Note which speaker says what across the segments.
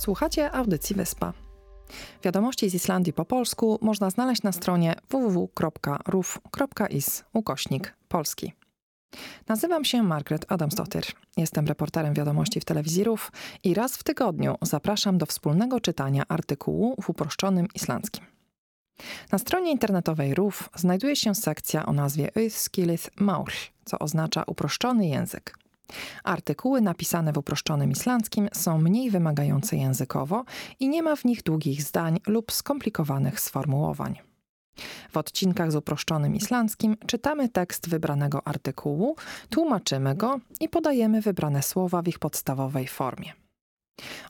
Speaker 1: Słuchacie audycji Wyspa. Wiadomości z Islandii po polsku można znaleźć na stronie www.ruf.is ukośnik polski. Nazywam się Margaret Adamsdottir. Jestem reporterem wiadomości w telewizji RUF i raz w tygodniu zapraszam do wspólnego czytania artykułu w uproszczonym islandzkim. Na stronie internetowej RUF znajduje się sekcja o nazwie Öðskilith Maul, co oznacza uproszczony język. Artykuły napisane w uproszczonym islandzkim są mniej wymagające językowo i nie ma w nich długich zdań lub skomplikowanych sformułowań. W odcinkach z uproszczonym islandzkim czytamy tekst wybranego artykułu, tłumaczymy go i podajemy wybrane słowa w ich podstawowej formie.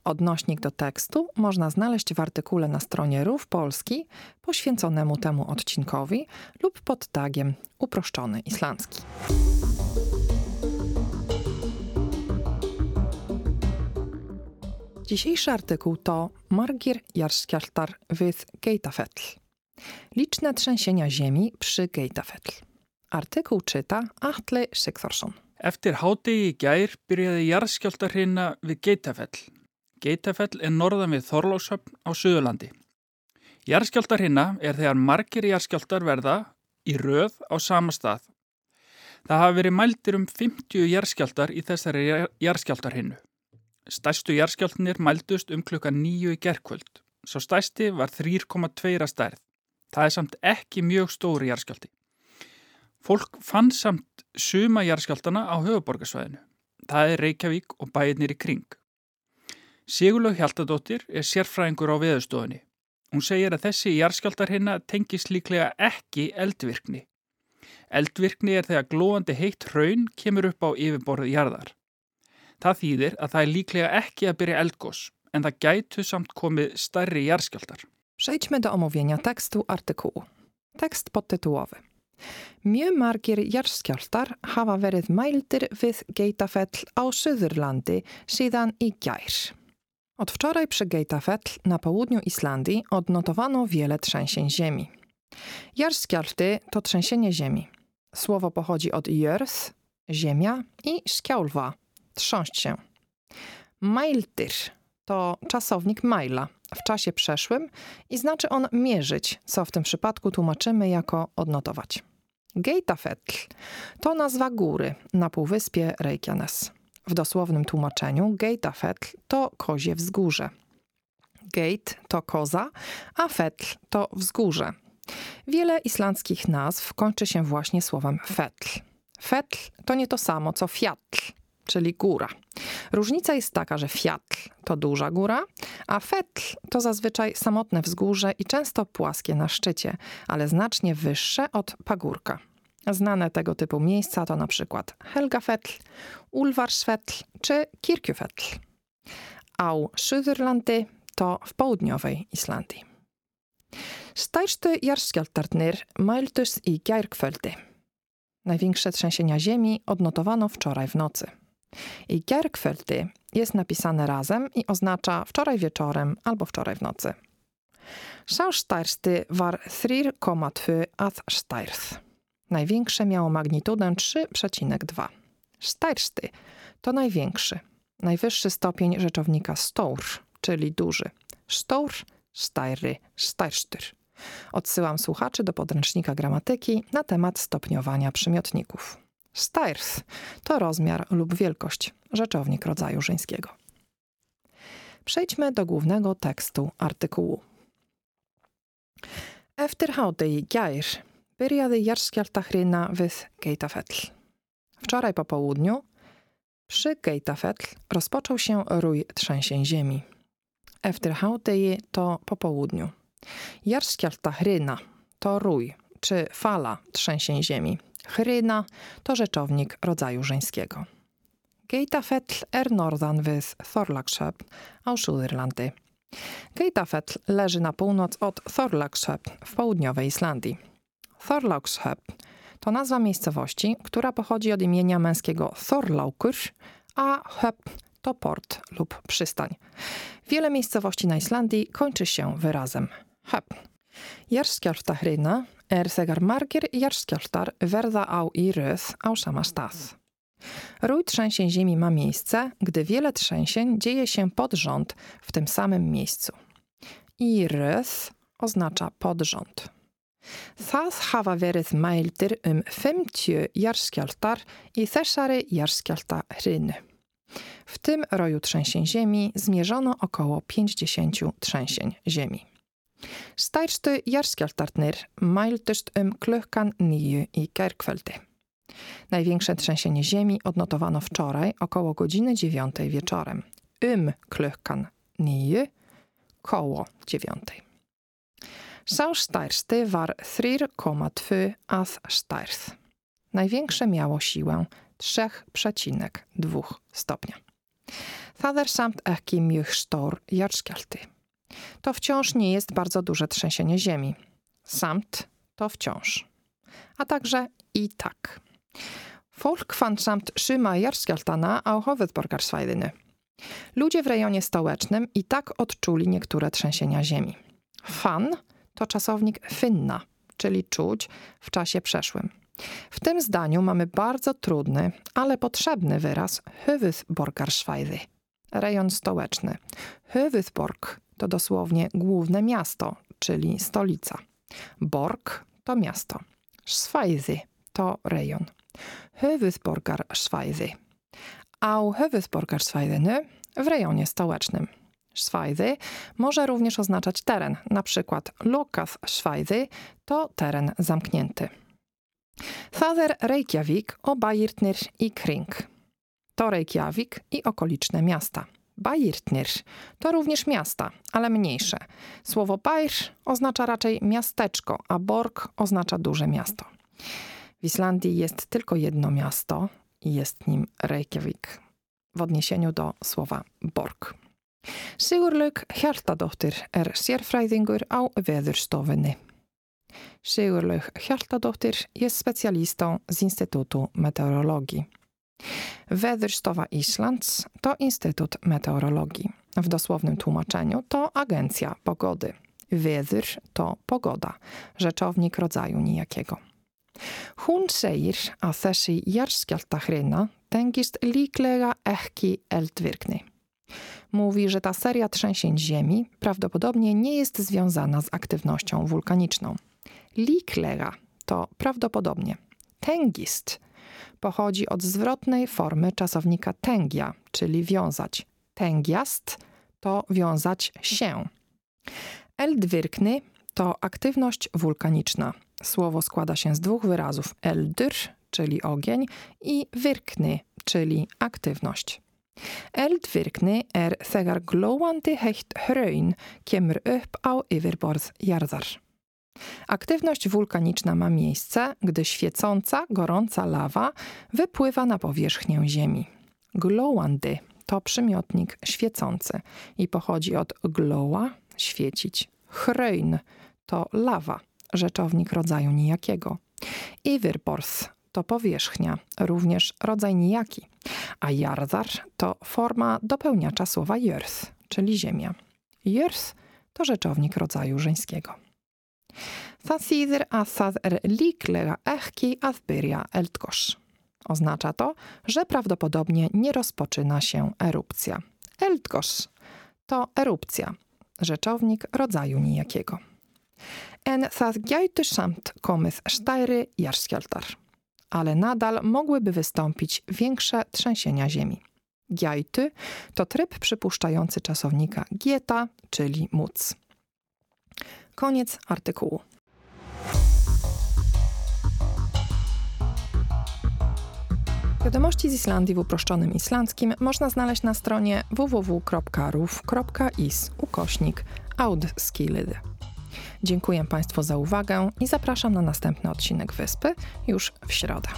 Speaker 1: Odnośnik do tekstu można znaleźć w artykule na stronie RUF Polski poświęconemu temu odcinkowi lub pod tagiem Uproszczony Islandzki. Dzisiejszy artykuł to Margir Jarskjaltar with Geitafell. Liczne trzęsienia ziemi przy Geitafell. Artykuł czyta Atle Sigþórsson.
Speaker 2: Eftir hádegi í gær byrjaði jarðskjáltarhinna við Geitafell. Geitafell er norðan við Þorlóshöfn á Suðurlandi. Jarðskjáltarhinna er þegar margir jarðskjáltar verða í röð á sama stað. Það hafa verið mældir um 50 jarðskjáltar í þessari jarðskjáltarhinnu. Stærstu jarðskjáltinir mældust um klukka nýju í gerkvöld. Svo stærsti var 3,2 stærð. Það er samt ekki mjög stóri jarðskjálti. Fólk fann samt suma jarðskjáltana á höfuborgarsvæðinu. Það er Reykjavík og bæirnir í kring. Sigurlaug Hjaltadóttir er sérfræðingur á veðustofunni. Hún segir að þessi jarðskjáltar hérna tengis líklega ekki eldvirkni. Eldvirkni er þegar glóandi heitt hraun kemur upp á yfirborðið jarðar. Það þýðir að það er líklega ekki að byrja eldgós en það gætu samt komið stærri jarðskjáltar.
Speaker 1: Przejdźmy do omówienia tekstu artykułu. Tekst podtytułowy. Mjög margir jarðskjáltar hafa verið mældir við Geitafell á Suðurlandi síðan i gær. Od wczoraj przy Geitafell na południu Islandii odnotowano wiele trzęsień ziemi. Jarðskjálfty to trzęsienie ziemi. Słowo pochodzi od jörð, ziemia i skjálfa, trząść się. Mældir to czasownik majla w czasie przeszłym i znaczy on mierzyć, co w tym przypadku tłumaczymy jako odnotować. Geitafell to nazwa góry na półwyspie Reykjanes. W dosłownym tłumaczeniu Geitafell to kozie wzgórze. Gate to koza, a fetl to wzgórze. Wiele islandzkich nazw kończy się właśnie słowem fetl. Fetl to nie to samo co fiatl, czyli góra. Różnica jest taka, że fiatl to duża góra, a fetl to zazwyczaj samotne wzgórze i często płaskie na szczycie, ale znacznie wyższe od pagórka. Znane tego typu miejsca to na przykład Helgafell, Ulfarsfell czy Kirkjufell. Au Suðurlandi to w południowej Islandii. Stærstu jarðskjálftarnir mældust i gærkvöldi. Największe trzęsienia ziemi odnotowano wczoraj w nocy. I gærkvöldi jest napisane razem i oznacza wczoraj wieczorem albo wczoraj w nocy. Sá stærsti var 3,2 að stærð. Największe miało magnitudę 3,2. Stærsty to największy, najwyższy stopień rzeczownika stór, czyli duży. Stór, stary, stærstur. Odsyłam słuchaczy do podręcznika gramatyki na temat stopniowania przymiotników. Stærth to rozmiar lub wielkość, rzeczownik rodzaju żeńskiego. Przejdźmy do głównego tekstu artykułu. Eftir hádegi gær byrjaði jarðskjálftahrina with Geitafell. Wczoraj po południu przy Geitafell rozpoczął się rój trzęsień ziemi. Eftir hádegi to po południu. Jarðskjálftahryna to rój czy fala trzęsień ziemi. Hryna to rzeczownik rodzaju żeńskiego. Geitafell er norðan við Þorlákshöfn á Suðurlandi. Geitafell leży na północ od Þorlákshöfn w południowej Islandii. Þorlákshöfn to nazwa miejscowości, która pochodzi od imienia męskiego Thorlákur, a höfn to port lub przystań. Wiele miejscowości na Islandii kończy się wyrazem höfn. Jarðskjálftahryna er þegar margir jarðskjálftar verða á í röð á sama stað. Rój trzęsień ziemi ma miejsce, gdy wiele trzęsień dzieje się pod rząd w tym samym miejscu. I rys oznacza podrząd. Það hafa verið mældir um 50 jarskjáltar i þessari jarskjáltahrinu. W tym roju trzęsień ziemi zmierzono około 50 trzęsień ziemi. Stærstu jarskjáltarnir mældust um klukkan 9 i gærkvöldi. Największe trzęsienie ziemi odnotowano wczoraj około godziny 9 wieczorem. Um klukkan 9, koło 9. Sá stærsti war 3,2 að stærð. Największe miało siłę 3,2 stopnia. Það er samt ekki mjög stór jarðskjálfti. To wciąż nie jest bardzo duże trzęsienie ziemi. Samt to wciąż. A także i tak. Folk fann samt szyma jarðskjálftana á höfuðborgarsvæðinu. Ludzie w rejonie stołecznym i tak odczuli niektóre trzęsienia ziemi. Fan to czasownik finna, czyli czuć w czasie przeszłym. W tym zdaniu mamy bardzo trudny, ale potrzebny wyraz Höfuðborgarsvæði, rejon stołeczny. Höfuðborg to dosłownie główne miasto, czyli stolica. Borg to miasto. Svæði to rejon. Höfuðborgarsvæði. Á Höfuðborgarsvæðinu w rejonie stołecznym. Szwajdy może również oznaczać teren, na przykład Lokas Szwajdy to teren zamknięty. Fader Reykjavik o Bajirtnir i Kring. To Reykjavik i okoliczne miasta. Bajirtnir to również miasta, ale mniejsze. Słowo Bajr oznacza raczej miasteczko, a Borg oznacza duże miasto. W Islandii jest tylko jedno miasto i jest nim Reykjavik w odniesieniu do słowa Borg. Sigurlaug Hjaltadóttir er sérfræðingur á veðurstofunni. Sigurlaug Hjaltadóttir jest specjalistą z Instytutu Meteorologii. Weatherstowa Islands to Instytut Meteorologii. W dosłownym tłumaczeniu to agencja pogody. Weather to pogoda, rzeczownik rodzaju nijakiego. Hún segir að þessi jarðskjálftahrina tengist líklega ekki eldvirkni. Mówi, że ta seria trzęsień ziemi prawdopodobnie nie jest związana z aktywnością wulkaniczną. Liklega to prawdopodobnie. Tengist pochodzi od zwrotnej formy czasownika tengia, czyli wiązać. Tengiast to wiązać się. Eldwirkny to aktywność wulkaniczna. Słowo składa się z dwóch wyrazów: eldyr, czyli ogień, i virkny, czyli aktywność. Eldvirkni er þegar glóandi heitt hraun kemur upp á yfirborð jarðar. Aktywność wulkaniczna ma miejsce, gdy świecąca, gorąca lawa wypływa na powierzchnię Ziemi. Glowandi to przymiotnik świecący i pochodzi od glowa świecić. Hrein to lawa, rzeczownik rodzaju nijakiego. Iwirborth to powierzchnia, również rodzaj nijaki, a jardar to forma dopełniacza słowa jörth, czyli ziemia. Jörth to rzeczownik rodzaju żeńskiego. Það þýðir að það er líklega ekki að byrja. Oznacza to, że prawdopodobnie nie rozpoczyna się erupcja. Eldgoss to erupcja, rzeczownik rodzaju nijakiego. En það gætu samt komið stæri jarðskjálftar ale nadal mogłyby wystąpić większe trzęsienia ziemi. Giajty to tryb przypuszczający czasownika gieta, czyli móc. Koniec artykułu. Wiadomości z Islandii w uproszczonym islandzkim można znaleźć na stronie www.ruf.is ukośnik. Dziękuję Państwu za uwagę i zapraszam na następny odcinek Wyspy już w środę.